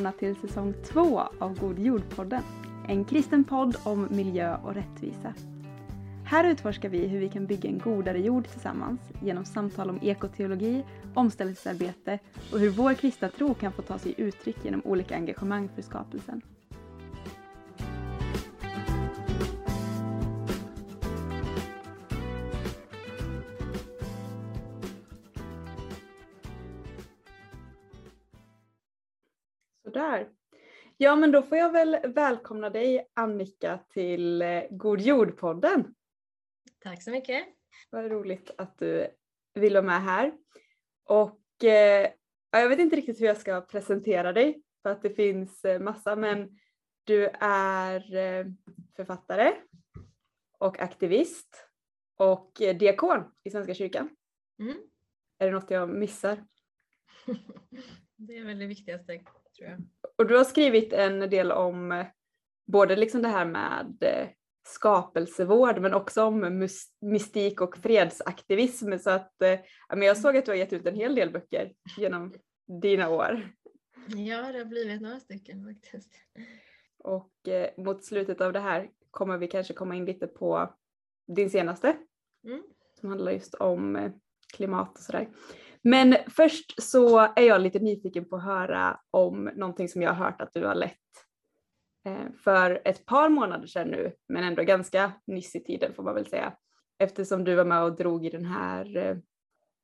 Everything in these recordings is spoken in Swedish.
välkomna till säsong två av God jord-podden. En kristen podd om miljö och rättvisa. Här utforskar vi hur vi kan bygga en godare jord tillsammans genom samtal om ekoteologi, omställningsarbete och hur vår kristna tro kan få ta sig uttryck genom olika engagemang för skapelsen. Sådär. Ja, men då får jag väl välkomna dig Annika till eh, God jord-podden. Tack så mycket. Vad roligt att du vill vara med här. Och eh, jag vet inte riktigt hur jag ska presentera dig för att det finns eh, massa, men du är eh, författare och aktivist och diakon i Svenska kyrkan. Mm. Är det något jag missar? det är väl det viktigaste tror jag. Och du har skrivit en del om eh, både liksom det här med eh, skapelsevård men också om mystik och fredsaktivism så att eh, jag såg att du har gett ut en hel del böcker genom dina år. Ja, det har blivit några stycken faktiskt. Och mot slutet av det här kommer vi kanske komma in lite på din senaste mm. som handlar just om klimat och sådär. Men först så är jag lite nyfiken på att höra om någonting som jag har hört att du har lett eh, för ett par månader sedan nu, men ändå ganska nyss i tiden får man väl säga, eftersom du var med och drog i den här eh,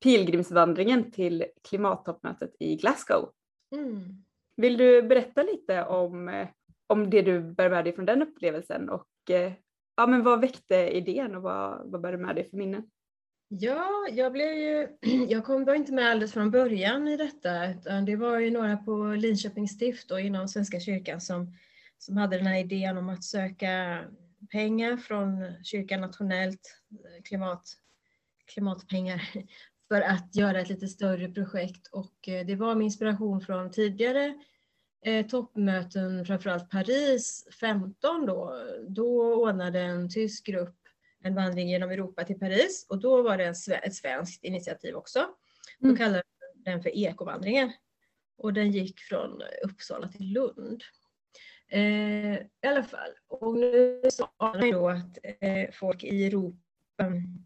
pilgrimsvandringen till klimattoppmötet i Glasgow. Mm. Vill du berätta lite om, eh, om det du bär med dig från den upplevelsen och ja, men vad väckte idén och vad, vad bär du med dig för minnen? Ja, jag blev ju, jag kom, var inte med alldeles från början i detta, utan det var ju några på Linköpings stift och inom Svenska kyrkan som, som hade den här idén om att söka pengar från kyrkan nationellt, eh, klimat, klimatpengar, för att göra ett lite större projekt. Och eh, det var med inspiration från tidigare eh, toppmöten, framförallt Paris 15 då. Då ordnade en tysk grupp en vandring genom Europa till Paris och då var det ett svenskt initiativ också. Då mm. kallade den för ekovandringen. Och den gick från Uppsala till Lund. Eh, I alla fall, och nu sa man då att eh, folk i Europa,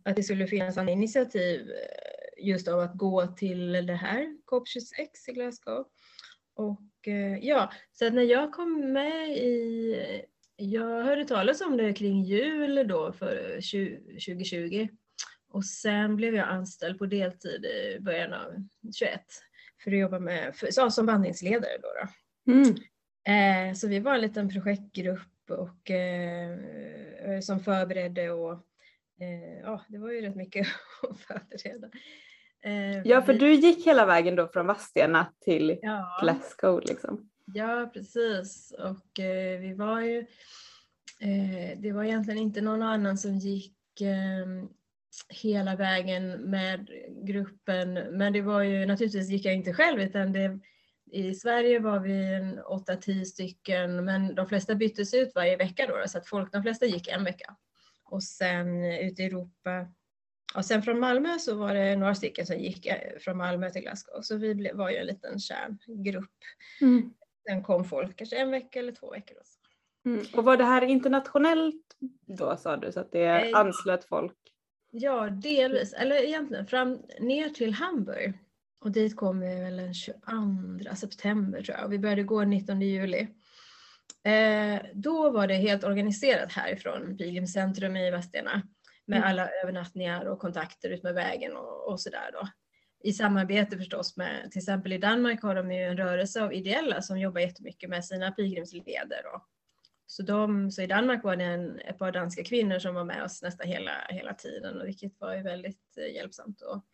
att det skulle finnas en initiativ eh, just av att gå till det här COP26 i Glasgow. Och eh, ja, så när jag kom med i jag hörde talas om det kring jul då för 2020 och sen blev jag anställd på deltid i början av 21 för att jobba med, för, som vandringsledare. Då, då. Mm. Eh, så vi var en liten projektgrupp och, eh, som förberedde och eh, ja, det var ju rätt mycket att förbereda. Eh, ja, för du gick hela vägen då från Vadstena till ja. Glasgow liksom. Ja, precis. Och eh, vi var ju... Eh, det var egentligen inte någon annan som gick eh, hela vägen med gruppen. Men det var ju, naturligtvis gick jag inte själv utan det, i Sverige var vi en 8-10 stycken men de flesta byttes ut varje vecka då, så att folk, de flesta gick en vecka. Och sen eh, ute i Europa, och sen från Malmö så var det några stycken som gick eh, från Malmö till Glasgow. Så vi var ju en liten kärngrupp. Mm. Sen kom folk kanske en vecka eller två veckor. Och, så. Mm. och var det här internationellt då sa du, så att det eh, anslöt folk? Ja, delvis. Eller egentligen fram ner till Hamburg. Och dit kom vi väl den 22 september tror jag. Och vi började gå 19 juli. Eh, då var det helt organiserat härifrån Pilgrimscentrum i Vadstena med mm. alla övernattningar och kontakter ut med vägen och, och sådär då i samarbete förstås med, till exempel i Danmark har de ju en rörelse av ideella som jobbar jättemycket med sina pilgrimsleder. Och, så, de, så i Danmark var det en, ett par danska kvinnor som var med oss nästan hela, hela tiden, och vilket var ju väldigt eh, hjälpsamt. Och,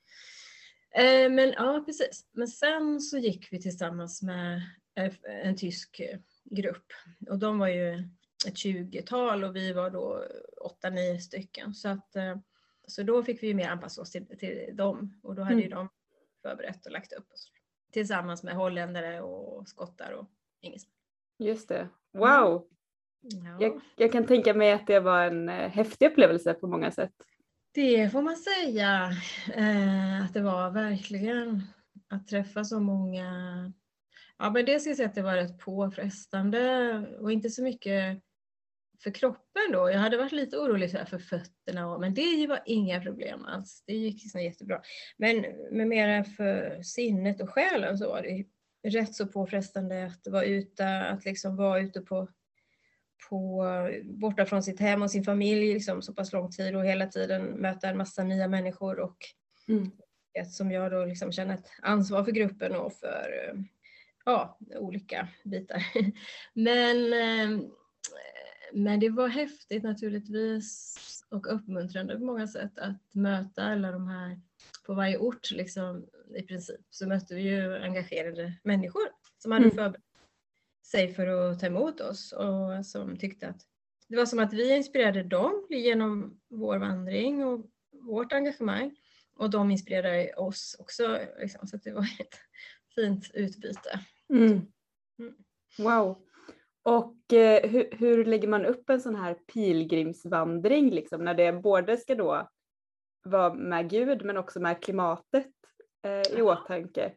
eh, men ja, precis. Men sen så gick vi tillsammans med eh, en tysk eh, grupp och de var ju ett tjugotal och vi var då åtta, nio stycken. Så, att, eh, så då fick vi mer anpassa oss till, till dem och då hade mm. ju de förberett och lagt upp. Så. Tillsammans med holländare och skottar och engelsmän. Just det. Wow! Ja. Jag, jag, kan tänka mig att det var en eh, häftig upplevelse på många sätt. Det får man säga eh, att det var verkligen. Att träffa så många. Ja, men det ska jag säga att det var rätt påfrestande och inte så mycket för kroppen då. Jag hade varit lite orolig för fötterna, men det var inga problem alls. Det gick liksom jättebra. Men, men mer för sinnet och själen så var det rätt så påfrestande att vara ute, att liksom vara ute på, på borta från sitt hem och sin familj liksom, så pass lång tid och hela tiden möta en massa nya människor och mm. som jag då liksom känner ett ansvar för gruppen och för ja, olika bitar. Men, eh, men det var häftigt naturligtvis och uppmuntrande på många sätt att möta alla de här på varje ort liksom, i princip så mötte vi ju engagerade människor som hade mm. förberett sig för att ta emot oss och som tyckte att det var som att vi inspirerade dem genom vår vandring och vårt engagemang och de inspirerade oss också. Liksom, så det var ett fint utbyte. Mm. Mm. Wow. Och eh, hur, hur, lägger man upp en sån här pilgrimsvandring liksom när det både ska då vara med Gud men också med klimatet eh, i åtanke?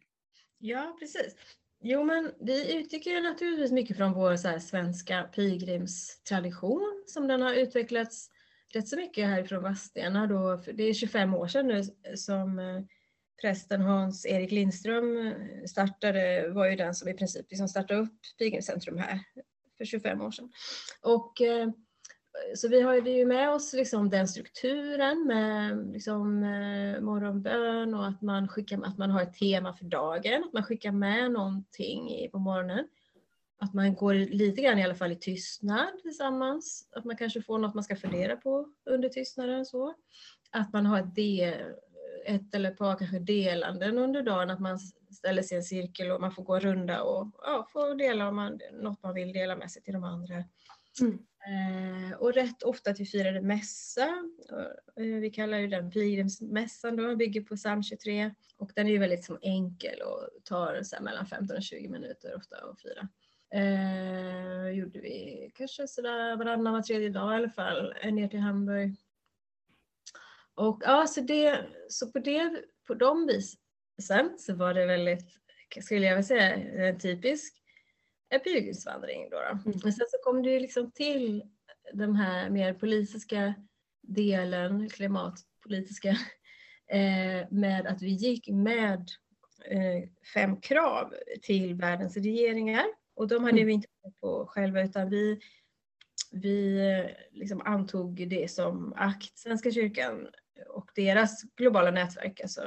Ja, precis. Jo, men vi utgick ju naturligtvis mycket från vår så här, svenska pilgrimstradition som den har utvecklats rätt så mycket härifrån Vadstena då. Det är 25 år sedan nu som eh, prästen Hans-Erik Lindström eh, startade, var ju den som i princip liksom startade upp Pilgrimscentrum här för 25 år sedan. Och, eh, så vi har ju med oss liksom den strukturen med liksom, eh, morgonbön och att man, skickar, att man har ett tema för dagen, att man skickar med någonting på morgonen. Att man går lite grann i alla fall i tystnad tillsammans, att man kanske får något man ska fundera på under tystnaden. Så. Att man har ett ett eller ett par kanske delanden under dagen, att man ställer sig i en cirkel och man får gå runda och ja, får dela om man, något man vill dela med sig till de andra. Mm. Eh, och rätt ofta att vi firade mässa. Eh, vi kallar ju den pilgrimsmässan då, bygger på psalm 23. Och den är ju väldigt som enkel och tar så mellan 15 och 20 minuter ofta att fira. Eh, gjorde vi kanske sådär varannan, var tredje dag i alla fall, ner till Hamburg. Och ja, så, det, så på, det, på de visen så var det väldigt, skulle jag vilja säga, en typisk pilgrimsvandring. Då, då. Mm. Men sen så kom det ju liksom till den här mer politiska delen, klimatpolitiska, eh, med att vi gick med eh, fem krav till världens regeringar. Och de hade mm. vi inte på själva utan vi, vi eh, liksom antog det som akt, Svenska kyrkan och deras globala nätverk, alltså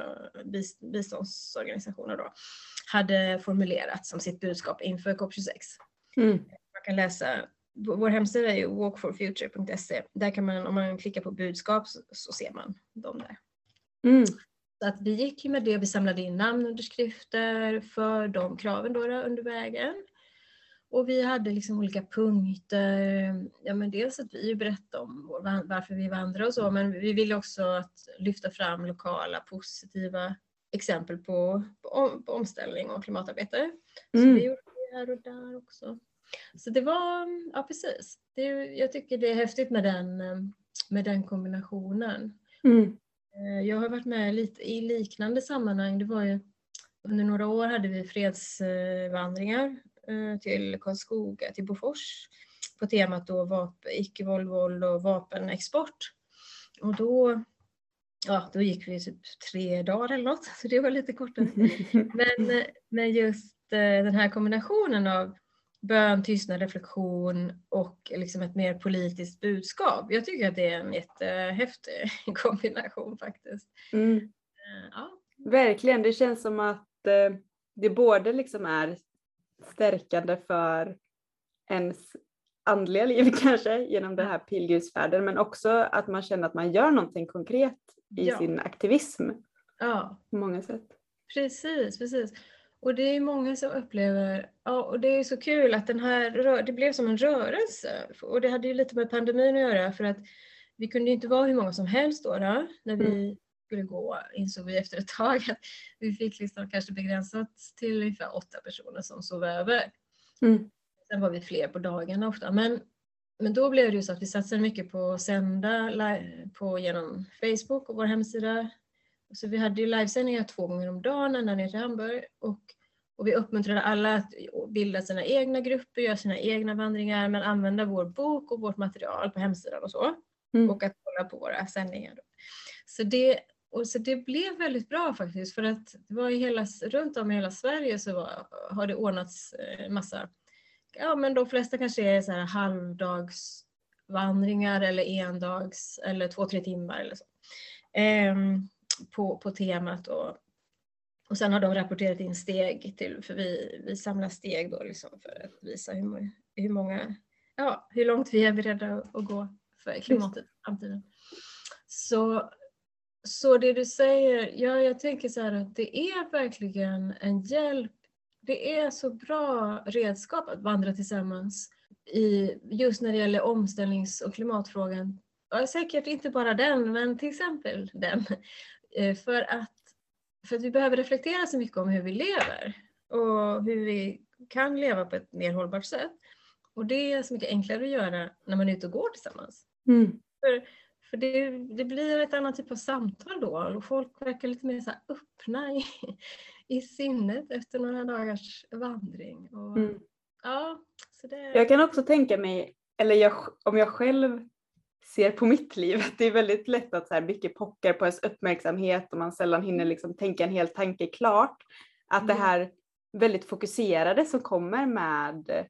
biståndsorganisationer då, hade formulerat som sitt budskap inför COP26. Mm. Man kan läsa, vår hemsida är ju walkforfuture.se. Där kan man, om man klickar på budskap så, så ser man dem där. Mm. Så att vi gick ju med det, vi samlade in namnunderskrifter för de kraven då, då under vägen. Och vi hade liksom olika punkter. Ja, men dels att vi berättade om varför vi vandrar och så, men vi ville också att lyfta fram lokala positiva exempel på, på, på omställning och klimatarbete. Så mm. vi gjorde det här och där också. Så det var, ja precis. Det, jag tycker det är häftigt med den, med den kombinationen. Mm. Eh, jag har varit med lite i liknande sammanhang. Det var ju, under några år hade vi fredsvandringar till Karlskoga, till Bofors på temat då icke-våld, våld och vapenexport. Och då, ja, då gick vi typ tre dagar eller något, så det var lite kortare. Men, men just eh, den här kombinationen av bön, tystnad, reflektion och liksom ett mer politiskt budskap. Jag tycker att det är en jättehäftig kombination faktiskt. Mm. Eh, ja. Verkligen, det känns som att det både liksom är stärkande för ens andliga liv kanske genom den här pilgrimsfärden men också att man känner att man gör någonting konkret i ja. sin aktivism. Ja. På många sätt. Precis, precis. Och det är många som upplever, ja och det är så kul att den här, det blev som en rörelse och det hade ju lite med pandemin att göra för att vi kunde inte vara hur många som helst då, då när vi mm skulle gå insåg vi efter ett tag att vi fick liksom kanske begränsat till ungefär åtta personer som sov över. Mm. Sen var vi fler på dagarna ofta. Men, men då blev det ju så att vi satsade mycket på att sända på, genom Facebook och vår hemsida. Så vi hade ju livesändningar två gånger om dagen ända ner till Hamburg. Och Och vi uppmuntrade alla att bilda sina egna grupper, göra sina egna vandringar, men använda vår bok och vårt material på hemsidan och så. Mm. Och att kolla på våra sändningar. Så det, och så det blev väldigt bra faktiskt för att det var i hela, runt om i hela Sverige så var, har det ordnats eh, massa, ja men de flesta kanske är så här halvdagsvandringar eller endags eller två, tre timmar eller så. Eh, på, på temat och, och sen har de rapporterat in steg till, för vi, vi samlar steg då liksom för att visa hur, hur många, ja hur långt vi är beredda att gå för klimatet i framtiden. Så så det du säger, ja jag tänker så här att det är verkligen en hjälp. Det är så bra redskap att vandra tillsammans i, just när det gäller omställnings och klimatfrågan. Ja, säkert inte bara den, men till exempel den. Eh, för att, för att vi behöver reflektera så mycket om hur vi lever och hur vi kan leva på ett mer hållbart sätt. Och det är så mycket enklare att göra när man är ute och går tillsammans. Mm. För för det, det blir ett annat typ av samtal då och folk verkar lite mer så öppna i, i sinnet efter några dagars vandring. Och, mm. ja, så det... Jag kan också tänka mig, eller jag, om jag själv ser på mitt liv, att det är väldigt lätt att så här mycket pockar på ens uppmärksamhet och man sällan hinner liksom tänka en hel tanke klart. Att mm. det här väldigt fokuserade som kommer med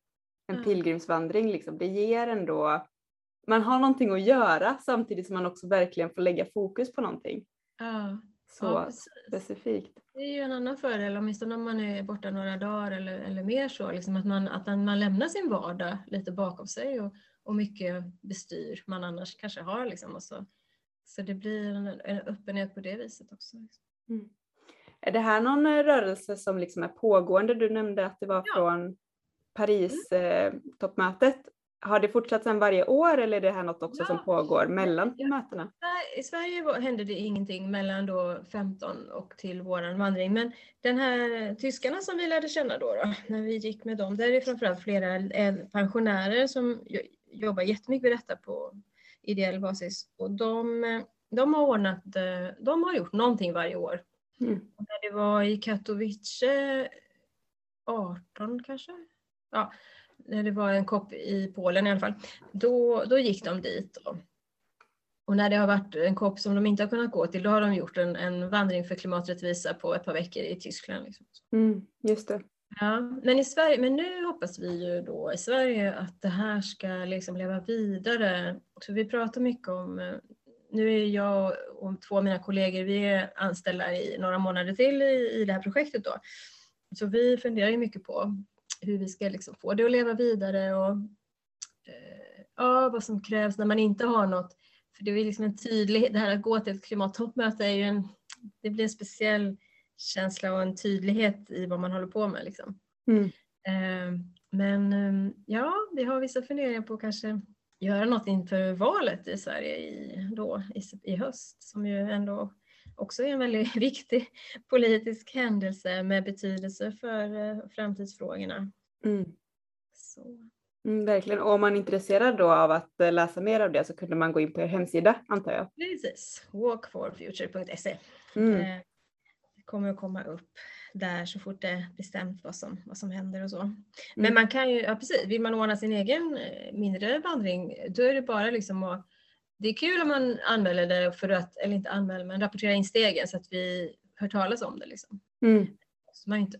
en pilgrimsvandring, liksom, det ger ändå man har någonting att göra samtidigt som man också verkligen får lägga fokus på någonting. Ja. Så ja, specifikt. Det är ju en annan fördel, åtminstone om man är borta några dagar eller, eller mer så, liksom att, man, att man lämnar sin vardag lite bakom sig och, och mycket bestyr man annars kanske har. Liksom, och så, så det blir en, en öppenhet på det viset också. Mm. Är det här någon rörelse som liksom är pågående? Du nämnde att det var ja. från Paris-toppmötet. Mm. Har det fortsatt sedan varje år eller är det här något också ja. som pågår mellan ja. mötena? I Sverige hände det ingenting mellan då 15 och till våran vandring. Men den här tyskarna som vi lärde känna då, då när vi gick med dem, där är det framförallt flera pensionärer som jobbar jättemycket med detta på ideell basis. Och de, de har ordnat, de har gjort någonting varje år. Mm. det var i Katowice 18 kanske? Ja, när det var en kopp i Polen i alla fall, då, då gick de dit. Och, och när det har varit en kopp som de inte har kunnat gå till, då har de gjort en, en vandring för klimaträttvisa på ett par veckor i Tyskland. Liksom. Mm, just det. Ja, men, i Sverige, men nu hoppas vi ju då i Sverige att det här ska liksom leva vidare. Så vi pratar mycket om, nu är jag och två av mina kollegor, vi är anställda i några månader till i, i det här projektet då. Så vi funderar ju mycket på hur vi ska liksom få det att leva vidare och eh, ja, vad som krävs när man inte har något. För det är liksom en tydlighet, det här att gå till ett klimattoppmöte är ju en, det blir en speciell känsla och en tydlighet i vad man håller på med. Liksom. Mm. Eh, men eh, ja, vi har vissa funderingar på att kanske göra något inför valet i Sverige i, då, i, i höst som ju ändå också är en väldigt viktig politisk händelse med betydelse för eh, framtidsfrågorna. Mm. Mm, verkligen, och om man är intresserad då av att eh, läsa mer av det så kunde man gå in på er hemsida antar jag? Precis, walkforfuture.se. Mm. Eh, det kommer att komma upp där så fort det är bestämt vad som, vad som händer och så. Men mm. man kan ju, ja precis, vill man ordna sin egen mindre vandring då är det bara liksom att det är kul om man anmäler det för att, eller inte anmäler, men rapporterar in stegen så att vi hör talas om det. Liksom. Mm. Så man inte.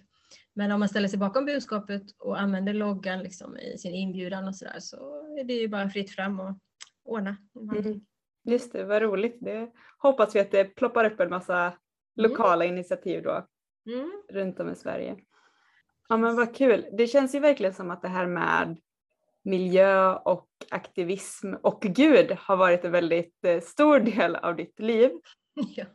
Men om man ställer sig bakom budskapet och använder loggan liksom i sin inbjudan och sådär så är det ju bara fritt fram och ordna. Mm. Just det, vad roligt. Det hoppas vi att det ploppar upp en massa mm. lokala mm. initiativ då mm. runt om i Sverige. Ja men vad kul. Det känns ju verkligen som att det här med miljö och aktivism och Gud har varit en väldigt eh, stor del av ditt liv. Ja.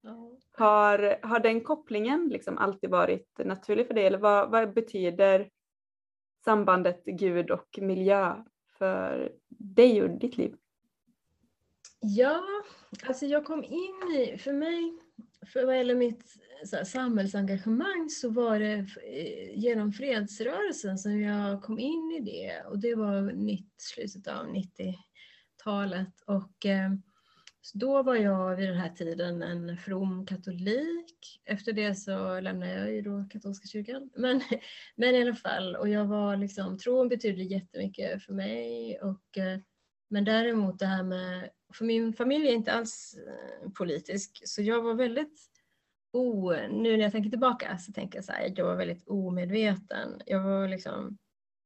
Ja. Har, har den kopplingen liksom alltid varit naturlig för dig eller vad, vad betyder sambandet Gud och miljö för dig och ditt liv? Ja, alltså jag kom in i, för mig, för vad gäller mitt så här, samhällsengagemang så var det eh, genom fredsrörelsen som jag kom in i det och det var mitt, slutet av 90-talet. Och, eh, Så då var jag vid den här tiden en from katolik. Efter det så lämnade jag ju då katolska kyrkan. Men, men i alla fall, och jag var liksom, tron betydde jättemycket för mig. Och, eh, men däremot det här med, för min familj är inte alls eh, politisk, så jag var väldigt o, nu när jag tänker tillbaka så tänker jag så här, jag var väldigt omedveten. Jag var liksom,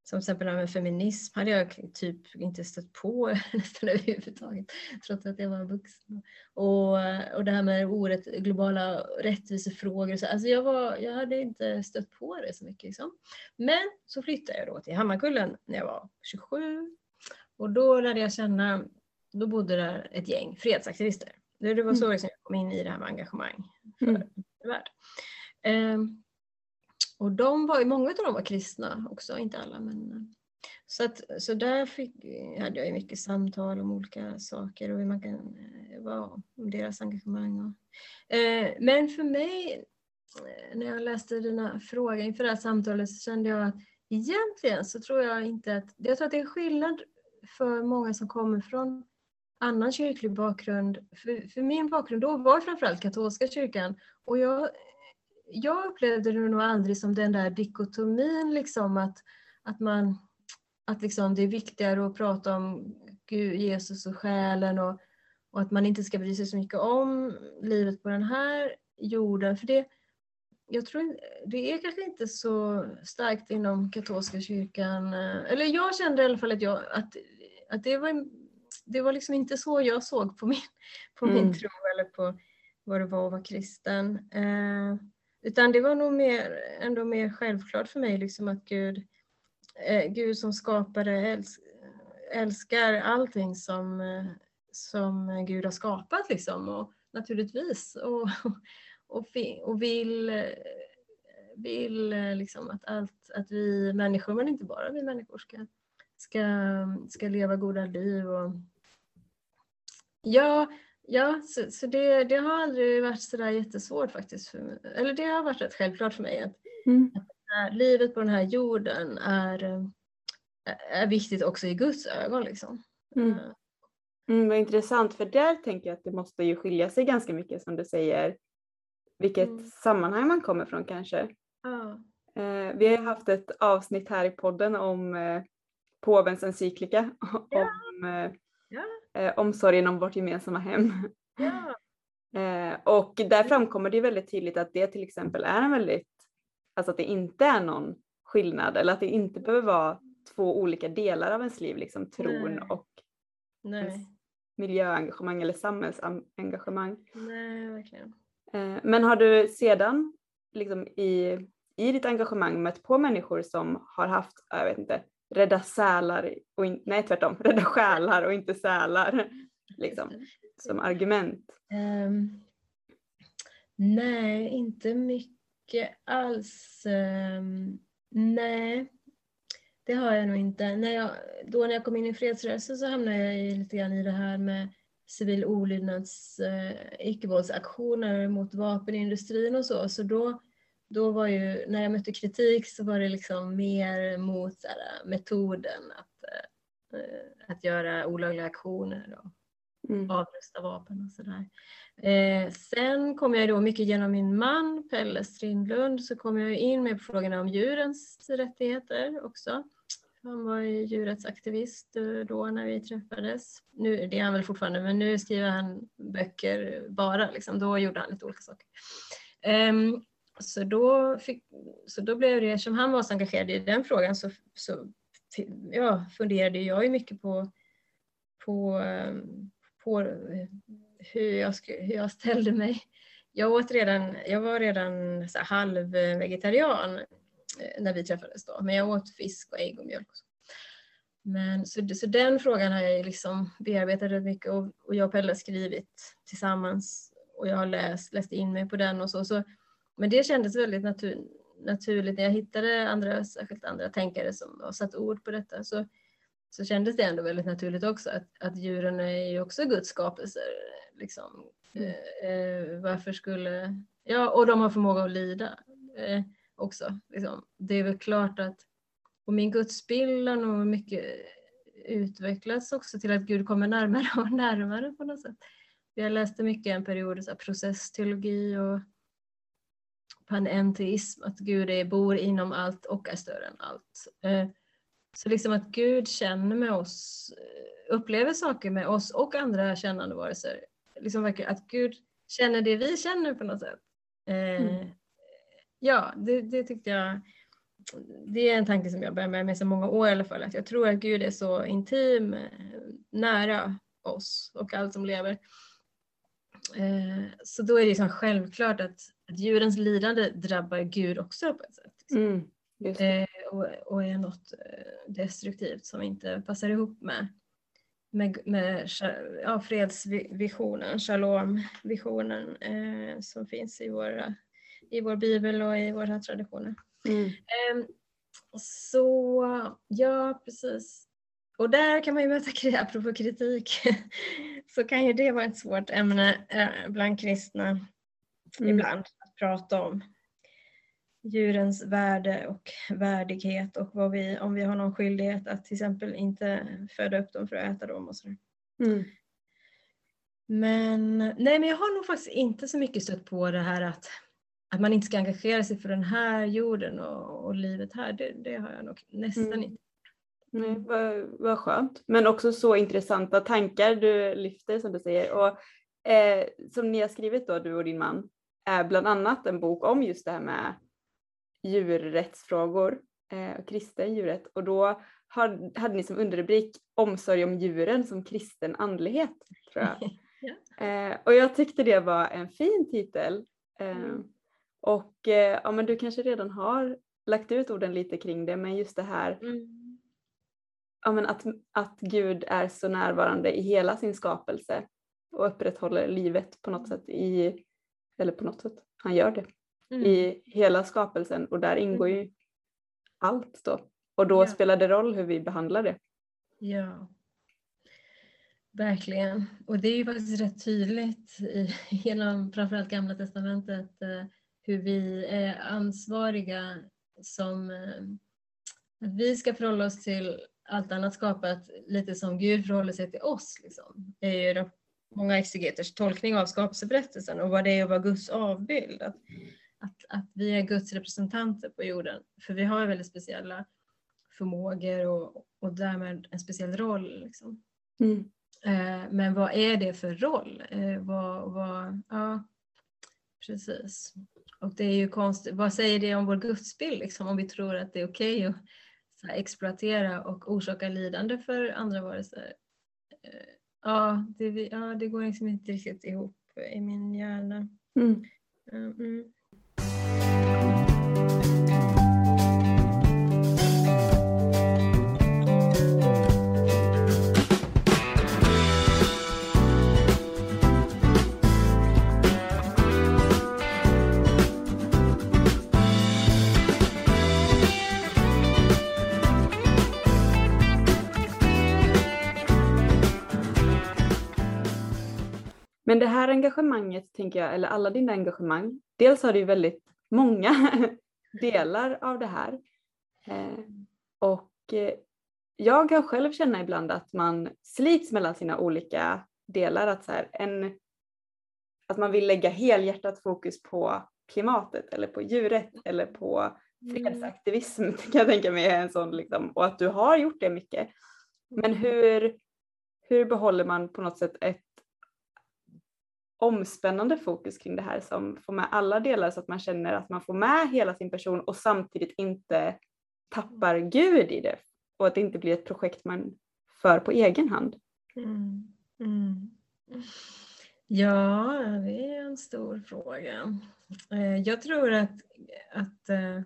som till exempel med feminism hade jag typ inte stött på nästan överhuvudtaget, trots att jag var vuxen. Och, och det här med orätt, globala rättvisefrågor, så, alltså jag, var, jag hade inte stött på det så mycket. Liksom. Men så flyttade jag då till Hammarkullen när jag var 27 och då lärde jag känna, då bodde där ett gäng fredsaktivister. Det var så mm. liksom jag kom in i det här med engagemang för mm. värld. Um, och de var, många av dem var kristna också, inte alla. Men, eh, så, att, så där fick, hade jag ju mycket samtal om olika saker och hur man kan eh, vara, om deras engagemang. Och, eh, men för mig, eh, när jag läste den här frågan inför det här samtalet så kände jag att egentligen så tror jag inte att, jag tror att det är skillnad för många som kommer från annan kyrklig bakgrund. För, för min bakgrund då var framförallt katolska kyrkan och jag jag upplevde det nog aldrig som den där dikotomin, liksom att, att, man, att liksom det är viktigare att prata om Gud, Jesus och själen och, och att man inte ska bry sig så mycket om livet på den här jorden. För det, jag tror det är kanske inte så starkt inom katolska kyrkan. Eller jag kände i alla fall att, jag, att, att det, var, det var liksom inte så jag såg på min, på min mm. tro eller på vad det var att vara kristen. Eh, utan det var nog mer, ändå mer självklart för mig liksom att Gud, eh, Gud som skapare älsk, älskar allting som, eh, som Gud har skapat liksom. Och naturligtvis. Och, och, och vill, vill liksom att, allt, att vi människor, men inte bara vi människor, ska, ska, ska leva goda liv. Och, ja, Ja, så, så det, det, har aldrig varit sådär jättesvårt faktiskt. För mig. Eller det har varit rätt självklart för mig att, mm. att livet på den här jorden är, är viktigt också i Guds ögon. Liksom. Mm. Mm, vad intressant, för där tänker jag att det måste ju skilja sig ganska mycket som du säger, vilket mm. sammanhang man kommer från kanske. Ah. Eh, vi har haft ett avsnitt här i podden om eh, påvens encyklika, ja. om eh, ja eh, omsorgen om vårt gemensamma hem. Ja. eh, och där framkommer det väldigt tydligt att det till exempel är en väldigt, alltså att det inte är någon skillnad eller att det inte behöver vara två olika delar av ens liv, liksom tron Nej. och Nej. miljöengagemang eller samhällsengagemang. Nej, verkligen. Eh, men har du sedan liksom i, i ditt engagemang mött på människor som har haft, jag vet inte, rädda sälar, och in, nej tvärtom, rädda själar och inte sälar liksom, som argument? Um, nej, inte mycket alls. Um, nej, det har jag nog inte. När jag, då när jag kom in i fredsrörelsen så hamnade jag lite grann i det här med civil olydnads uh, icke-våldsaktioner mot vapenindustrin och så. Så då då var ju, när jag mötte kritik så var det liksom mer mot här, metoden att, äh, att göra olagliga aktioner och mm. avrusta vapen och sådär. Eh, sen kom jag då mycket genom min man Pelle Strindlund så kom jag in med frågorna om djurens rättigheter också. Han var ju djurrättsaktivist eh, då när vi träffades. Nu, det är han väl fortfarande, men nu skriver han böcker bara. Liksom. Då gjorde han lite olika saker. Um, så då, fick, så då blev det, eftersom han var så engagerad i den frågan så, så ja, funderade jag ju mycket på, på, ehm, på hur, jag, hur jag ställde mig. Jag, åt redan, jag var redan så halv vegetarian eh, när vi träffades då, men jag åt fisk och ägg och mjölk. Och så. Men, så, så den frågan har jag liksom bearbetat rätt mycket och, och jag och Pelle har skrivit tillsammans och jag har läst, läst in mig på den och så. så men det kändes väldigt natur, naturligt. När jag hittade andra, särskilt andra tänkare som har satt ord på detta så, så kändes det ändå väldigt naturligt också att, att djuren är ju också Guds skapelser. Liksom. Mm. Eh, eh, varför skulle... Ja, och de har förmåga att lida eh, också. Liksom. Det är väl klart att... Och min gudsbild har nog mycket utvecklats också till att Gud kommer närmare och närmare på något sätt. jag läste mycket en period så processteologi och panenteism, att Gud är, bor inom allt och är större än allt. Eh, så liksom att Gud känner med oss, eh, upplever saker med oss och andra kännande varelser. Liksom att Gud känner det vi känner på något sätt. Eh, mm. Ja, det, det, tyckte jag, det är en tanke som jag bär med mig så många år i alla fall, att jag tror att Gud är så intim, nära oss och allt som lever. Så då är det liksom självklart att att djurens lidande drabbar Gud också på ett sätt. Mm, eh, och, och, är något eh, destruktivt som inte passar ihop med, med, med ja, fredsvisionen, shalom-visionen eh, som finns i, våra, i vår bibel och i våra traditioner. Mm. Eh, så ja, precis. Och där kan man ju möta, apropå kritik, så kan ju det vara ett svårt ämne eh, bland kristna mm. ibland prata om djurens värde och värdighet och vad vi, om vi har någon skyldighet att till exempel inte föda upp dem för att äta dem och sådär. Mm. Men, nej, men jag har nog faktiskt inte så mycket stött på det här att, att man inte ska engagera sig för den här jorden och, och livet här. Det, det, har jag nog nästan mm. inte. Nej, vad, vad skönt. Men också så intressanta tankar du lyfter som du säger. Och, eh, som ni har skrivit då, du och din man, är bland annat en bok om just det här med djurrättsfrågor eh, och kristen djurrätt och då hade ni som underrubrik omsorg om djuren som kristen andlighet. Tror jag. ja. eh, och jag tyckte det var en fin titel. Eh, mm. Och ja, men du kanske redan har lagt ut orden lite kring det men just det här mm. ja, men att, att Gud är så närvarande i hela sin skapelse och upprätthåller livet på något sätt i eller på något sätt, han gör det mm. i hela skapelsen och där ingår mm. ju allt då. Och då ja. spelar det roll hur vi behandlar det. Ja, verkligen. Och det är ju faktiskt rätt tydligt i, genom framförallt Gamla Testamentet eh, hur vi är ansvariga som eh, att vi ska förhålla oss till allt annat skapat lite som Gud förhåller sig till oss. Liksom. Det är ju många exegeters tolkning av skapelseberättelsen och vad det är att vara Guds avbild. Att, att, att vi är Guds representanter på jorden. För vi har väldigt speciella förmågor och, och därmed en speciell roll. Liksom. Mm. Eh, men vad är det för roll? Eh, vad, vad, ja, precis. Och det är ju konstigt, vad säger det om vår gudsbild liksom, om vi tror att det är okej okay att exploatera och orsaka lidande för andra varelser? Eh, Ja, det, ja, det går liksom inte riktigt ihop i min hjärna. Mm. Mm. Men det här engagemanget, tänker jag, eller alla dina engagemang, dels har du väldigt många delar av det här. Eh, och eh, jag kan själv känna ibland att man slits mellan sina olika delar. Att, så en, att man vill lägga helhjärtat fokus på klimatet eller på djuret eller på mm. fredsaktivism kan jag tänka mig är en sån liksom, och att du har gjort det mycket. Men hur, hur behåller man på något sätt ett omspännande fokus kring det här som får med alla delar så att man känner att man får med hela sin person och samtidigt inte tappar Gud i det och att det inte blir ett projekt man för på egen hand. Mm. Mm. Ja, det är en stor fråga. Eh, jag tror att, att eh,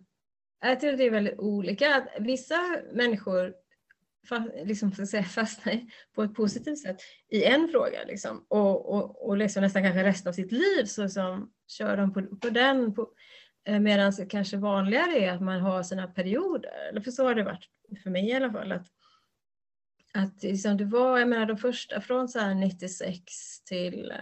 jag tror att det är väldigt olika. Att vissa människor liksom, fastna på ett positivt sätt i en fråga liksom, och, och, och liksom nästan kanske resten av sitt liv så liksom, kör de på, på den. På, eh, Medan det kanske vanligare är att man har sina perioder, eller för så har det varit för mig i alla fall. Att, att liksom det var, jag menar de första från så 96 till, eh,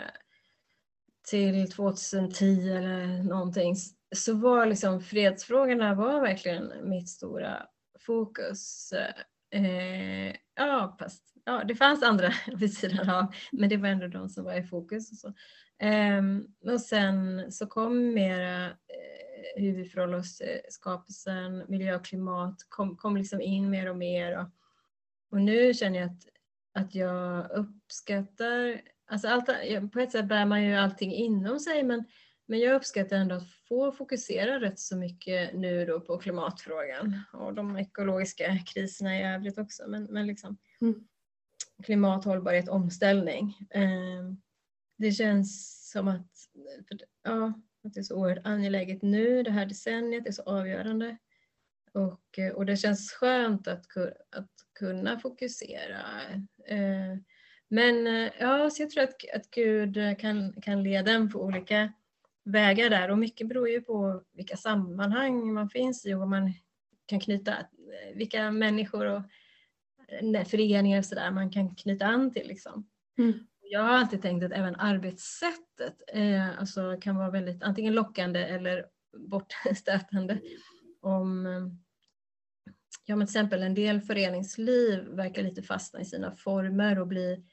till 2010 eller någonting så var liksom fredsfrågorna var verkligen mitt stora fokus. Eh, Eh, ja, fast ja, det fanns andra vid sidan av, men det var ändå de som var i fokus. Och, så. Eh, och sen så kom mera eh, hur vi förhåller oss till skapelsen, miljö och klimat kom, kom liksom in mer och mer. Och, och nu känner jag att, att jag uppskattar, alltså allt, på ett sätt bär man ju allting inom sig men, men jag uppskattar ändå att få fokusera rätt så mycket nu då på klimatfrågan och de ekologiska kriserna i övrigt också. Men, men liksom, mm. klimat, hållbarhet, omställning. Eh, det känns som att, ja, att det är så oerhört angeläget nu, det här decenniet är så avgörande. Och, eh, och det känns skönt att, att kunna fokusera. Eh, men ja, så jag tror att, att Gud kan, kan leda en på olika vägar där och mycket beror ju på vilka sammanhang man finns i och vad man kan knyta, vilka människor och föreningar och sådär man kan knyta an till. Liksom. Mm. Jag har alltid tänkt att även arbetssättet eh, alltså kan vara väldigt antingen lockande eller bortstötande. Om ja, men till exempel en del föreningsliv verkar lite fastna i sina former och bli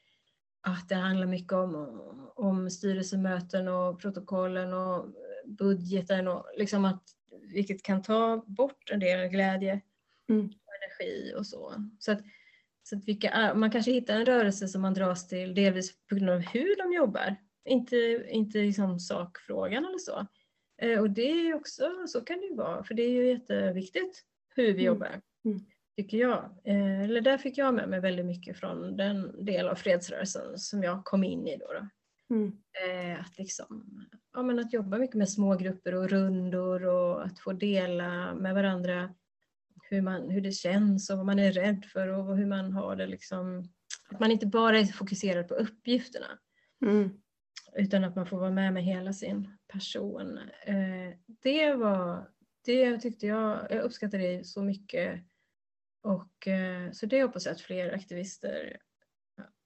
att det handlar mycket om, om styrelsemöten och protokollen och budgeten och liksom att, vilket kan ta bort en del glädje mm. och energi och så. Så att så att vilka, man kanske hittar en rörelse som man dras till delvis på grund av hur de jobbar, inte, inte liksom sakfrågan eller så. Eh, och det är också, så kan det ju vara, för det är ju jätteviktigt hur vi mm. jobbar, mm. Tycker jag. Eh, eller där fick jag med mig väldigt mycket från den del av fredsrörelsen som jag kom in i då. då. Mm. Eh, att, liksom, ja, men att jobba mycket med små grupper och rundor och att få dela med varandra hur, man, hur det känns och vad man är rädd för och hur man har det. Liksom. Att man inte bara är fokuserad på uppgifterna. Mm. Utan att man får vara med med hela sin person. Eh, det var, det tyckte jag, jag uppskattade det så mycket. Och, eh, så det hoppas jag att fler aktivister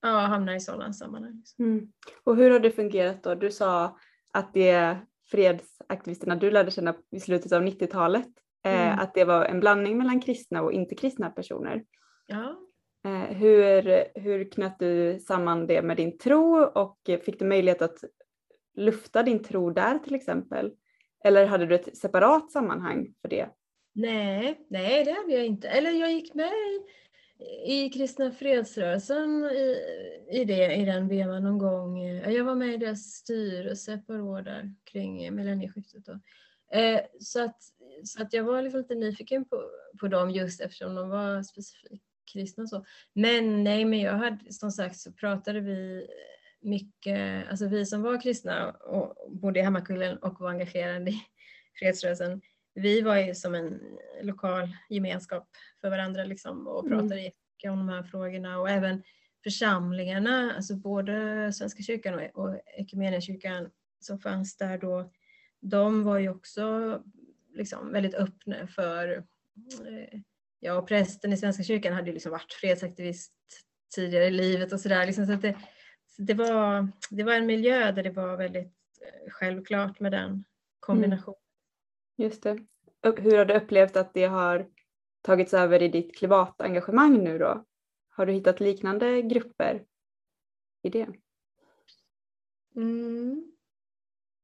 ja, hamnar i sådana sammanhang. Mm. Och hur har det fungerat då? Du sa att det är fredsaktivisterna du lärde känna i slutet av 90-talet Eh, mm. Att det var en blandning mellan kristna och inte kristna personer. Ja. Eh, hur, hur knöt du samman det med din tro och fick du möjlighet att lufta din tro där till exempel? Eller hade du ett separat sammanhang för det? Nej, nej det hade jag inte. Eller jag gick med i, i Kristna fredsrörelsen i, i, det, i den vevan någon gång. Jag var med i deras styrelse ett par år där kring millennieskiftet. Då. Eh, så att så att jag var liksom lite nyfiken på, på dem just eftersom de var specifikt kristna och så. Men nej, men jag hade som sagt så pratade vi mycket, alltså vi som var kristna och bodde i Hammarkullen och var engagerade i fredsrörelsen, vi var ju som en lokal gemenskap för varandra liksom och mm. pratade mm. om de här frågorna och även församlingarna, alltså både Svenska kyrkan och, och Equmeniakyrkan som fanns där då, de var ju också liksom väldigt öppna för eh, Ja, och prästen i Svenska kyrkan hade ju liksom varit fredsaktivist tidigare i livet och sådär. Liksom, så det, det, var, det var en miljö där det var väldigt eh, självklart med den kombinationen. Just det. Hur har du upplevt att det har tagits över i ditt klimatengagemang nu då? Har du hittat liknande grupper i det? Mm.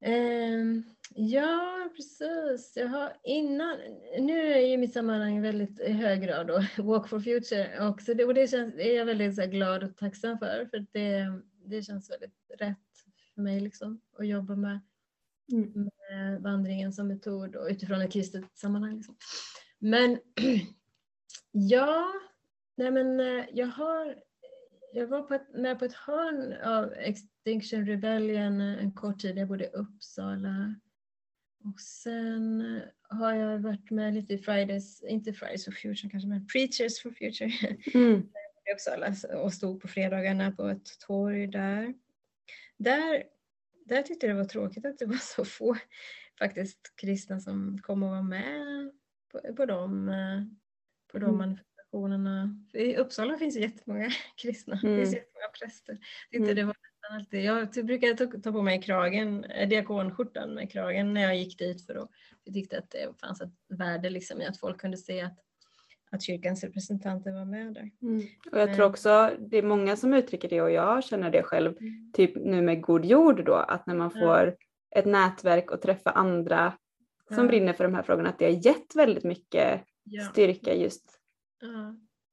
Eh, ja, precis. Jag har innan, nu är ju mitt sammanhang väldigt i hög grad då, Walk for Future också. Det, och det känns, är jag väldigt så glad och tacksam för. För det, det känns väldigt rätt för mig liksom, att jobba med, mm. med vandringen som metod och utifrån ett kristet sammanhang. Liksom. Men ja, nej men eh, jag har jag var på ett, med på ett hörn av Extinction Rebellion en kort tid. Jag bodde i Uppsala. Och sen har jag varit med lite i Fridays, inte Fridays for Future kanske, men Preachers for Future mm. i Uppsala och stod på fredagarna på ett torg där. Där, där tyckte jag det var tråkigt att det var så få faktiskt kristna som kom och var med på, på de, på de mm organisationerna. I Uppsala finns det jättemånga kristna, mm. det finns jättemånga präster. mm. det var alltid, jag brukade ta, ta på mig kragen, eh, diakonskjortan med kragen när jag gick dit för att jag tyckte att det fanns ett värde liksom i att folk kunde se att, att kyrkans representanter var med där. Mm. Och jag tror också det är många som uttrycker det och jag känner det själv, mm. typ nu med God Jord då, att när man får ja. ett nätverk och träffa andra som brinner för de här frågorna, att det har gett väldigt mycket ja. styrka just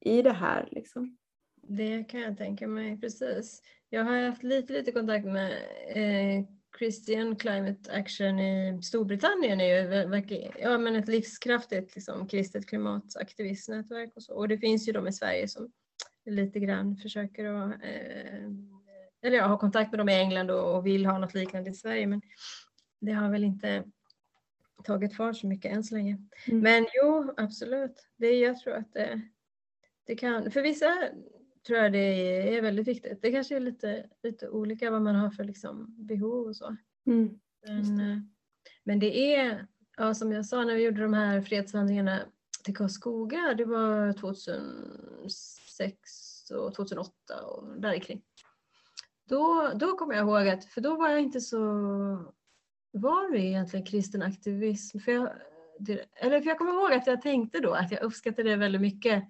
i det här. Liksom. Det kan jag tänka mig, precis. Jag har haft lite, lite kontakt med eh, Christian Climate Action i Storbritannien är ju ja, men ett livskraftigt liksom, kristet klimataktivistnätverk och så. Och det finns ju de i Sverige som lite grann försöker att, eh, eller jag har kontakt med dem i England och, och, vill ha något liknande i Sverige men det har väl inte tagit fart så mycket än så länge. Mm. Men jo, absolut. Det, jag tror att det, det kan, för vissa tror jag det är väldigt viktigt. Det kanske är lite, lite olika vad man har för liksom behov och så. Mm. Men, eh, men det är, ja, som jag sa när vi gjorde de här fredshandlingarna till Karlskoga, det var 2006 och 2008 och där kring. Då, då kommer jag ihåg att, för då var jag inte så var det egentligen kristen aktivism? För jag, eller för jag kommer ihåg att jag tänkte då att jag uppskattade det väldigt mycket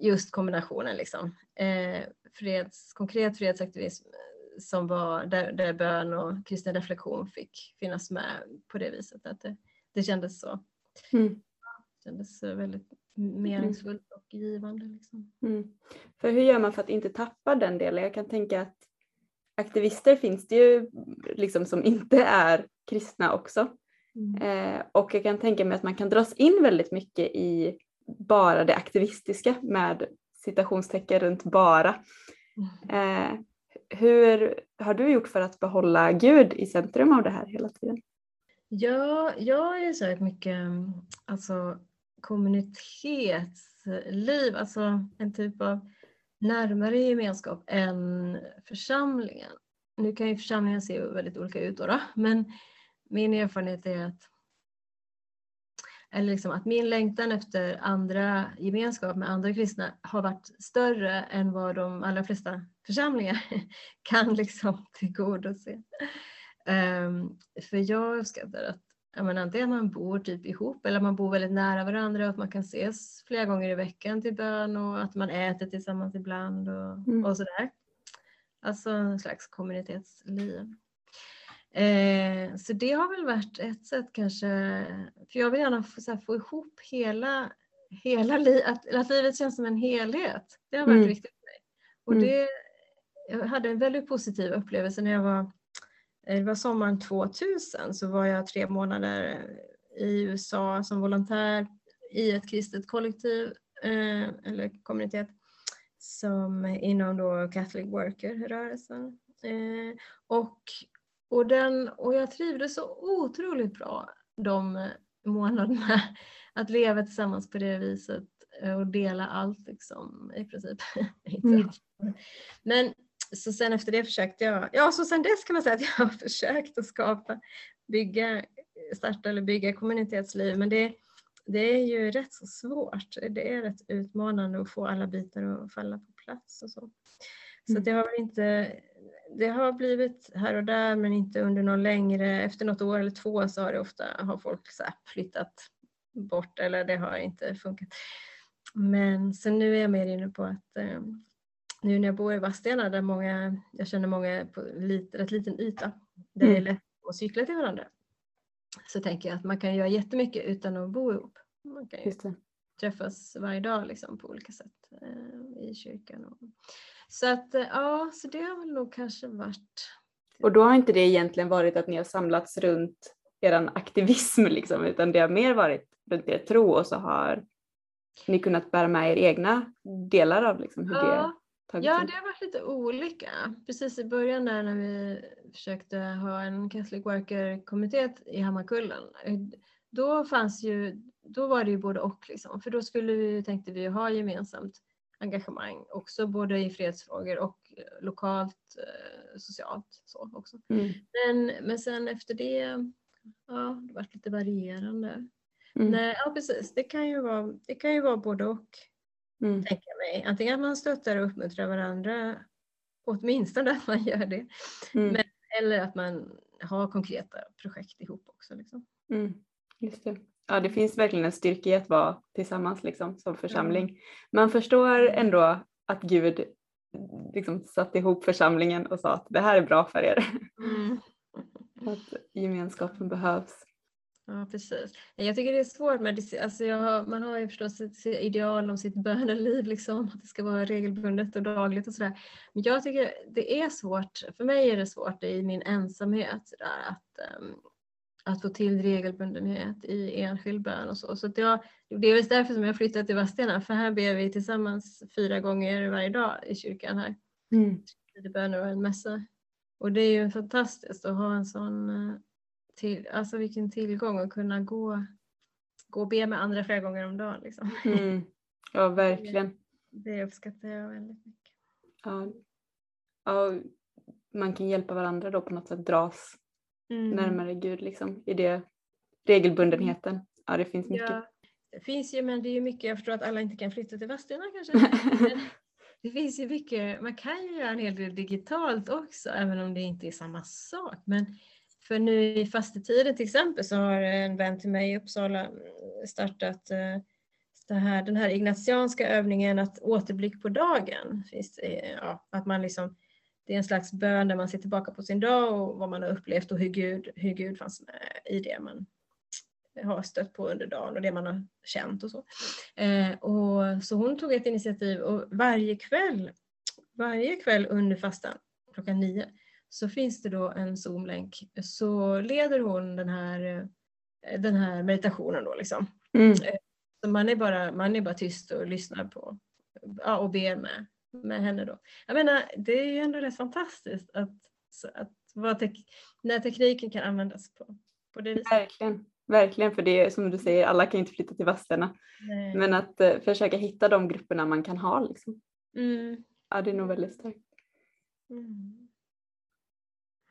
just kombinationen liksom. Eh, freds, konkret fredsaktivism som var där, där bön och kristen reflektion fick finnas med på det viset. Att det, det kändes så. Mm. Det kändes väldigt meningsfullt och givande. Liksom. Mm. För hur gör man för att inte tappa den delen? Jag kan tänka att aktivister finns det ju liksom som inte är kristna också. Mm. Eh, och jag kan tänka mig att man kan dras in väldigt mycket i bara det aktivistiska med citationstecken runt bara. Eh, hur har du gjort för att behålla Gud i centrum av det här hela tiden? Ja, jag är så mycket alltså, kommunitetsliv, alltså en typ av närmare gemenskap än församlingen. Nu kan ju församlingen se väldigt olika ut då, då men min erfarenhet är att eller liksom att min längtan efter andra gemenskap med andra kristna har varit större än vad de allra flesta församlingar kan liksom tillgodose. Um, för jag uppskattar att jag menar, antingen man bor typ ihop eller man bor väldigt nära varandra och att man kan ses flera gånger i veckan till bön och att man äter tillsammans ibland och, mm. och sådär. Alltså en slags kommunitetsliv. Eh, så det har väl varit ett sätt kanske, för jag vill gärna få, här, få ihop hela, hela livet, att, att livet känns som en helhet. Det har varit mm. viktigt för mig. Och mm. det, jag hade en väldigt positiv upplevelse när jag var, eh, det var sommaren 2000, så var jag tre månader i USA som volontär i ett kristet kollektiv eh, eller kommunitet som inom då Catholic Worker-rörelsen. Eh, och och, den, och jag trivdes så otroligt bra de månaderna att leva tillsammans på det viset eh, och dela allt liksom i princip. mm. Men så sen efter det försökte jag, ja så sen dess kan man säga att jag har försökt att skapa, bygga, starta eller bygga kommunitetsliv men det, det är ju rätt så svårt. Det är rätt utmanande att få alla bitar att falla på plats och så. Så mm. det har väl inte det har blivit här och där men inte under någon längre, efter något år eller två så har det ofta har folk så flyttat bort eller det har inte funkat. Men så nu är jag mer inne på att eh, nu när jag bor i Vadstena där många, jag känner många på lit, rätt liten yta där mm. det är lätt att cykla till varandra. Så tänker jag att man kan göra jättemycket utan att bo ihop. Man kan ju träffas varje dag liksom, på olika sätt eh, i kyrkan. Och, så att eh, ja, så det har väl nog kanske varit. Och då har inte det egentligen varit att ni har samlats runt er aktivism liksom, utan det har mer varit runt er tro och så har ni kunnat bära med er egna delar av liksom, hur ja. det tagit Ja, det har varit lite olika. Precis i början där när vi försökte ha en Catholic Worker-kommitté i Hammarkullen, då fanns ju, då var det ju både och liksom, för då skulle vi, tänkte vi ha gemensamt engagemang också både i fredsfrågor och eh, lokalt eh, socialt så också. Mm. Men, men sen efter det, ja, det varit lite varierande. Mm. Nej, ja precis, det kan ju vara, det kan ju vara både och. Mm. Tänker jag mig. Antingen att man stöttar och uppmuntrar varandra, åtminstone att man gör det. Mm. Men, eller att man har konkreta projekt ihop också. Liksom. Mm. Just det. Ja, det finns verkligen en styrka i att vara tillsammans liksom, som församling. Man förstår ändå att Gud liksom satte ihop församlingen och sa att det här är bra för er. Mm. att gemenskapen behövs. Ja precis. Jag tycker det är svårt med alltså har, man har ju förstås ett ideal om sitt böneliv, liksom, att det ska vara regelbundet och dagligt och sådär. Men jag tycker det är svårt, för mig är det svårt i min ensamhet där, att, um, att få till regelbundenhet i enskild bön och så. så jag, det är väl därför som jag flyttat till Vadstena, för här ber vi tillsammans fyra gånger varje dag i kyrkan här. Mm. böner och en mässa. Och det är ju fantastiskt att ha en sån eh, till, alltså vilken tillgång att kunna gå, gå och be med andra flera gånger om dagen. Liksom. Mm. Ja, verkligen. Det, det uppskattar jag väldigt mycket. Ja. ja, man kan hjälpa varandra då på något sätt dras mm. närmare Gud liksom, i det regelbundenheten. Ja, det finns mycket. Ja, det finns ju, men det är ju mycket, jag förstår att alla inte kan flytta till Vadstena kanske. det finns ju mycket, man kan ju göra en hel del digitalt också, även om det inte är samma sak. Men för nu i fastetiden till exempel så har en vän till mig i Uppsala startat eh, här, den här ignatianska övningen att återblick på dagen. Finns ja, att man liksom, det är en slags bön där man ser tillbaka på sin dag och vad man har upplevt och hur Gud, hur Gud fanns med i det man har stött på under dagen och det man har känt och så. Eh, och, så hon tog ett initiativ och varje kväll, varje kväll under fastan klockan nio så finns det då en Zoom-länk så leder hon den här, eh, den här meditationen då liksom. Mm. Eh, så man är, bara, man är bara tyst och lyssnar på ja, och ber med, med henne då. Jag menar, det är ju ändå rätt fantastiskt att, att tek, när tekniken kan användas på, på det viset. Verkligen. Verkligen, för det är som du säger, alla kan inte flytta till Vadstena. Men att uh, försöka hitta de grupperna man kan ha. Liksom. Mm. Ja, det är nog väldigt starkt. Mm.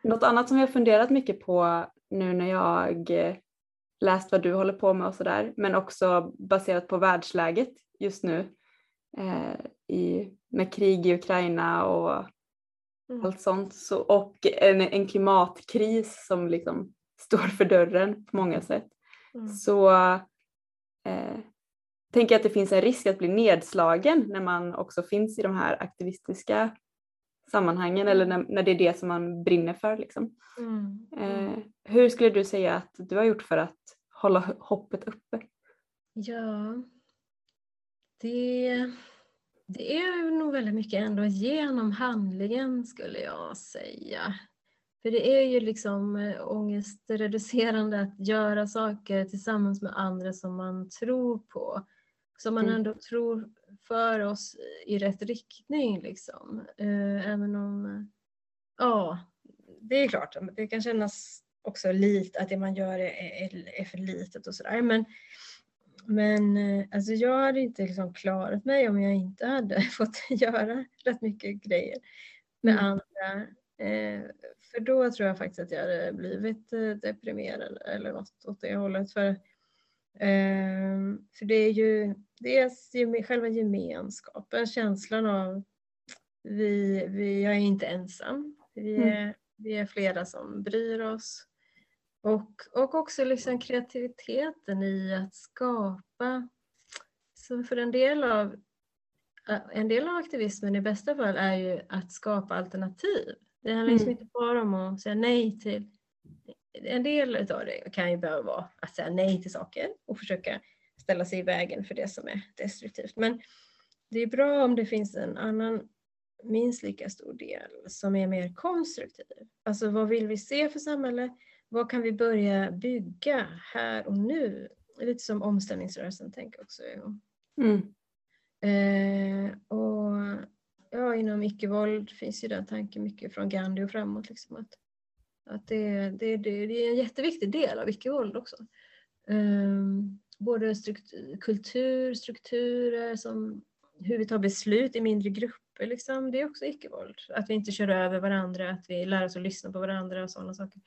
Något annat som jag funderat mycket på nu när jag eh, läst vad du håller på med och sådär, men också baserat på världsläget just nu eh, i, med krig i Ukraina och mm. allt sånt. Så, och en, en klimatkris som liksom står för dörren på många sätt. Mm. Så eh, tänker jag att det finns en risk att bli nedslagen när man också finns i de här aktivistiska sammanhangen eller när, när det är det som man brinner för. Liksom. Mm. Eh, hur skulle du säga att du har gjort för att hålla hoppet uppe? Ja, det, det är nog väldigt mycket ändå genom handlingen skulle jag säga. För det är ju liksom eh, ångestreducerande att göra saker tillsammans med andra som man tror på. Som man mm. ändå tror för oss i rätt riktning. Liksom. Eh, även om, ja, det är klart, det kan kännas också lite att det man gör är, är för litet och sådär. Men, men eh, alltså jag hade inte liksom klarat mig om jag inte hade fått göra rätt mycket grejer med mm. andra. Eh, för då tror jag faktiskt att jag hade blivit deprimerad eller något åt det hållet. För för det är ju dels själva gemenskapen, känslan av vi, vi, jag är inte ensam. Vi mm. är, mm. vi är flera som bryr oss. Och, och också liksom kreativiteten i att skapa. Så för en del av en del av aktivismen i bästa fall är ju att skapa alternativ. Det handlar liksom mm. inte bara om att säga nej till en del av det kan ju behöva vara att säga nej till saker och försöka ställa sig i vägen för det som är destruktivt. Men det är bra om det finns en annan minst lika stor del som är mer konstruktiv. Alltså vad vill vi se för samhälle? Vad kan vi börja bygga här och nu? Lite som omställningsrörelsen tänker också. Mm. Eh, och ja, inom icke-våld finns ju den tanken mycket från Gandhi och framåt. Liksom, att att det, det, det, det är en jätteviktig del av icke-våld också. Um, både struktur, kultur, strukturer, som hur vi tar beslut i mindre grupper. Liksom. Det är också icke-våld. Att vi inte kör över varandra, att vi lär oss att lyssna på varandra och sådana saker.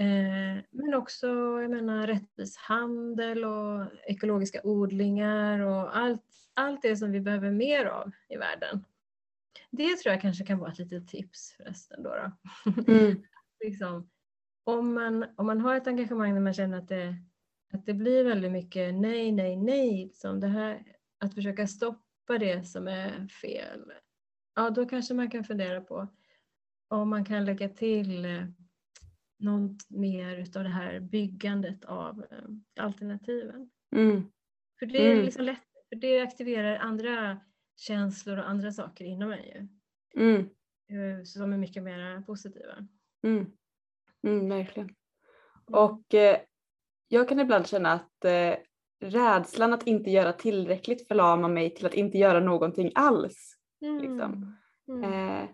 Uh, men också jag menar, rättvis handel och ekologiska odlingar och allt, allt det som vi behöver mer av i världen. Det tror jag kanske kan vara ett litet tips förresten. Då, då. Mm liksom, om, man, om man har ett engagemang där man känner att det, Att det blir väldigt mycket nej, nej, nej. Som det här, att försöka stoppa det som är fel. Ja, då kanske man kan fundera på om man kan lägga till eh, något mer utav det här byggandet av eh, alternativen. Mm. För det är mm. liksom lätt, för det aktiverar andra känslor och andra saker inom mig. Mm. Eh, som är mycket mer positiva. Mm. Mm, verkligen. Mm. Och eh, jag kan ibland känna att eh, rädslan att inte göra tillräckligt förlamar mig till att inte göra någonting alls. Liksom. Mm. Eh,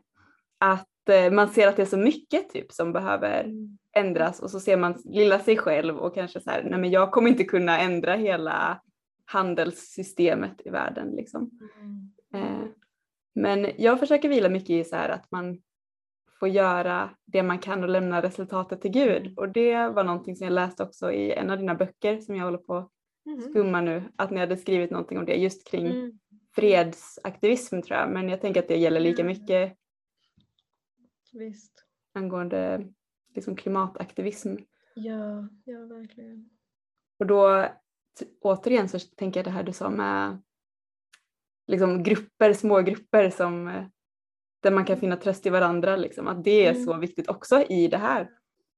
att man ser att det är så mycket typ som behöver mm. ändras och så ser man lilla sig själv och kanske så här, nej men jag kommer inte kunna ändra hela handelssystemet i världen liksom. Eh, men jag försöker vila mycket i så här att man får göra det man kan och lämna resultatet till Gud. Mm. Och det var någonting som jag läste också i en av dina böcker som jag håller på att mm. skumma nu, att ni hade skrivit någonting om det just kring mm. fredsaktivism tror jag, men jag tänker att det gäller lika mycket Visst. angående liksom klimataktivism. Ja, ja verkligen. Och då återigen så tänker jag det här du sa med liksom grupper, små grupper som där man kan finna tröst i varandra, liksom, att det är mm. så viktigt också i det här.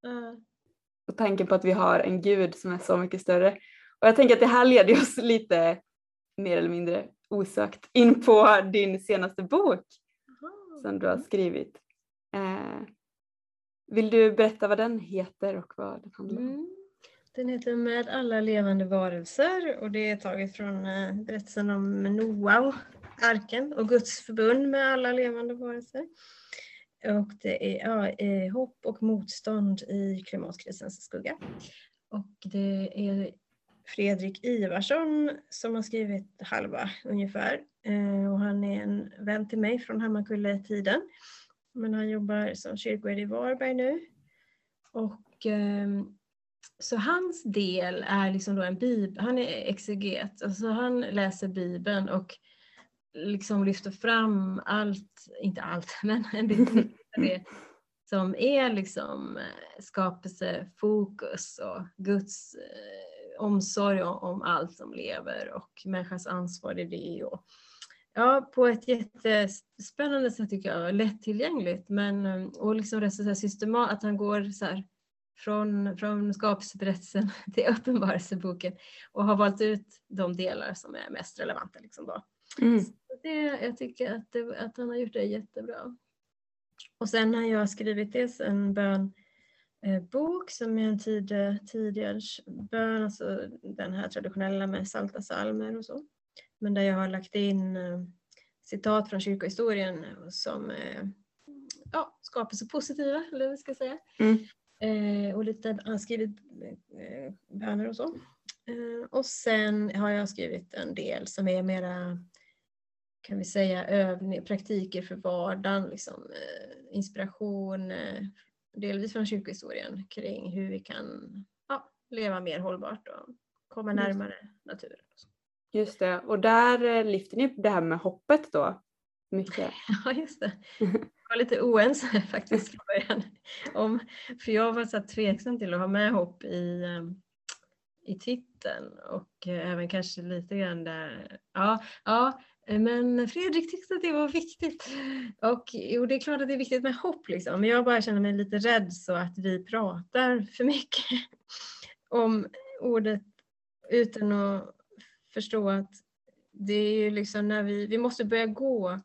Mm. Och tanken på att vi har en gud som är så mycket större. Och jag tänker att det här leder oss lite mer eller mindre osökt in på din senaste bok som du har skrivit. Eh, vill du berätta vad den heter och vad den handlar om? Mm. Den heter Med alla levande varelser och det är taget från eh, berättelsen om Noa arken och Guds förbund med alla levande varelser. Och det är ja, eh, hopp och motstånd i klimatkrisens skugga. Och det är Fredrik Ivarsson som har skrivit halva ungefär. Eh, och han är en vän till mig från Hammarkulle-tiden. Men han jobbar som kyrkoherde i Varberg nu. Och ehm, så hans del är liksom då en bibel, han är exeget, alltså han läser bibeln och liksom lyfter fram allt, inte allt, men en del av det som är liksom eh, skapelsefokus och Guds eh, omsorg om allt som lever och människans ansvar i det. Och, ja, på ett jättespännande sätt tycker jag, lättillgängligt men eh, och liksom rätt så systemat, att han går så här, från, från skapelseberättelsen till uppenbarelseboken och har valt ut de delar som är mest relevanta. Liksom då. Mm det, jag tycker att, det, att han har gjort det jättebra. Och sen har jag skrivit dels en bönbok eh, som är en tid, bön, alltså den här traditionella med salta salmer och så. Men där jag har lagt in eh, citat från kyrkohistorien som ja, skapelsepositiva, eller vad ska jag säga. Mm. Eh, och lite har skrivit eh, böner och så. Eh, och sen har jag skrivit en del som är mera kan vi säga, övning, praktiker för vardagen, liksom, eh, inspiration, eh, delvis från kyrkohistorien kring hur vi kan ja, leva mer hållbart och komma närmare naturen. Just det, och där eh, lyfter ni det här med hoppet då? Mycket. Ja, just det. Jag var lite oense faktiskt i början. Om, för jag var så tveksam till att ha med hopp i, i titeln och även kanske lite grann där, ja, ja men Fredrik tyckte att det var viktigt. Och jo, det är klart att det är viktigt med hopp liksom. Men jag bara känner mig lite rädd så att vi pratar för mycket om ordet utan att förstå att det är ju liksom när vi, vi måste börja gå.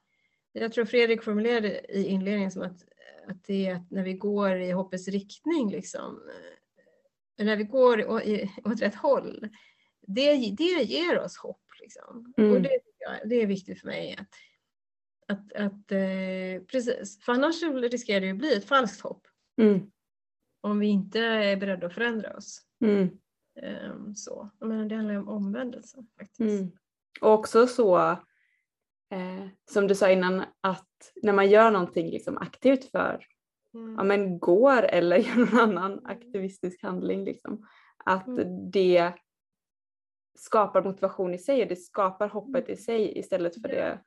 Jag tror Fredrik formulerade i inledningen som att, att det är att när vi går i hoppets riktning liksom. När vi går åt rätt håll. Det, det ger oss hopp. Liksom. Mm. Och det det är viktigt för mig. Att, att, att eh, precis, för annars riskerar det att bli ett falskt hopp. Mm. Om vi inte är beredda att förändra oss. Mm. Um, så. Men det handlar om omvändelse faktiskt. Mm. Och också så eh, som du sa innan att när man gör någonting liksom aktivt för mm. ja, men går eller gör någon annan aktivistisk handling liksom, att mm. det skapar motivation i sig och det skapar hoppet i sig istället för det.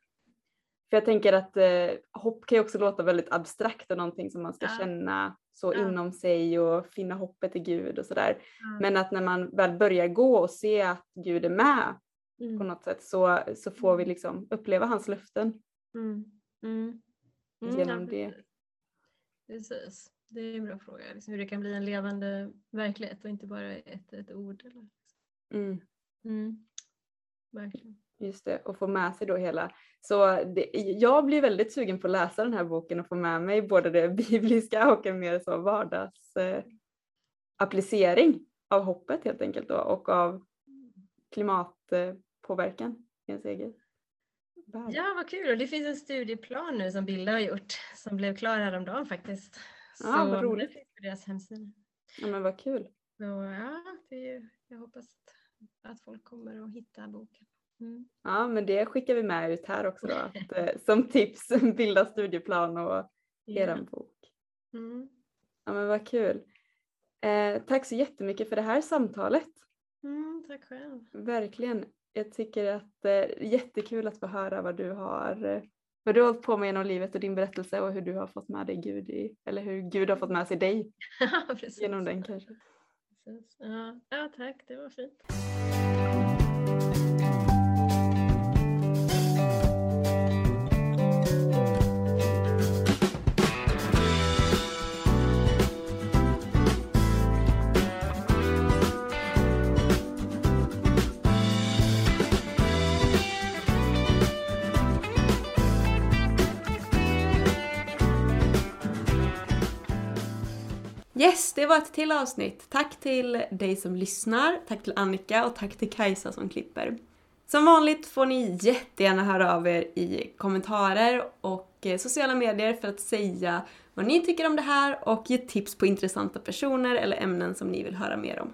För jag tänker att eh, hopp kan ju också låta väldigt abstrakt och någonting som man ska ja. känna så ja. inom sig och finna hoppet i Gud och sådär. Ja. Men att när man väl börjar gå och se att Gud är med mm. på något sätt så, så får vi mm. liksom uppleva hans löften. Mm. Mm. mm genom det. Precis. Det är en bra fråga, liksom hur det kan bli en levande verklighet och inte bara ett, ett ord. Eller? Mm. Mm. Verkligen. Just det, och få med sig då hela. Så det, jag blir väldigt sugen på att läsa den här boken och få med mig både det bibliska och en mer så vardags av hoppet helt enkelt då, och av klimatpåverkan i ens egen värld. Ja, vad kul! Och det finns en studieplan nu som Bilda har gjort som blev klar häromdagen faktiskt. Ja, så vad roligt. Det finns på deras hemsida. Ja, men vad kul. Så, ja, det, jag hoppas att folk kommer att hitta boken. Mm. Ja, men det skickar vi med ut här också då, att, eh, som tips, bilda studieplan och yeah. er bok. Mm. Ja, men vad kul. Eh, tack så jättemycket för det här samtalet. Mm, tack själv. Verkligen. Jag tycker att det är jättekul att få höra vad du har eh, vad du har hållit på med genom livet och din berättelse och hur du har fått med dig Gud i, eller hur Gud har fått med sig dig genom den kanske. Ja, ja, tack, det var fint. Yes, det var ett till avsnitt. Tack till dig som lyssnar, tack till Annika och tack till Kajsa som klipper. Som vanligt får ni jättegärna höra av er i kommentarer och eh, sociala medier för att säga vad ni tycker om det här och ge tips på intressanta personer eller ämnen som ni vill höra mer om.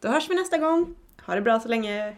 Då hörs vi nästa gång. Ha det bra så länge!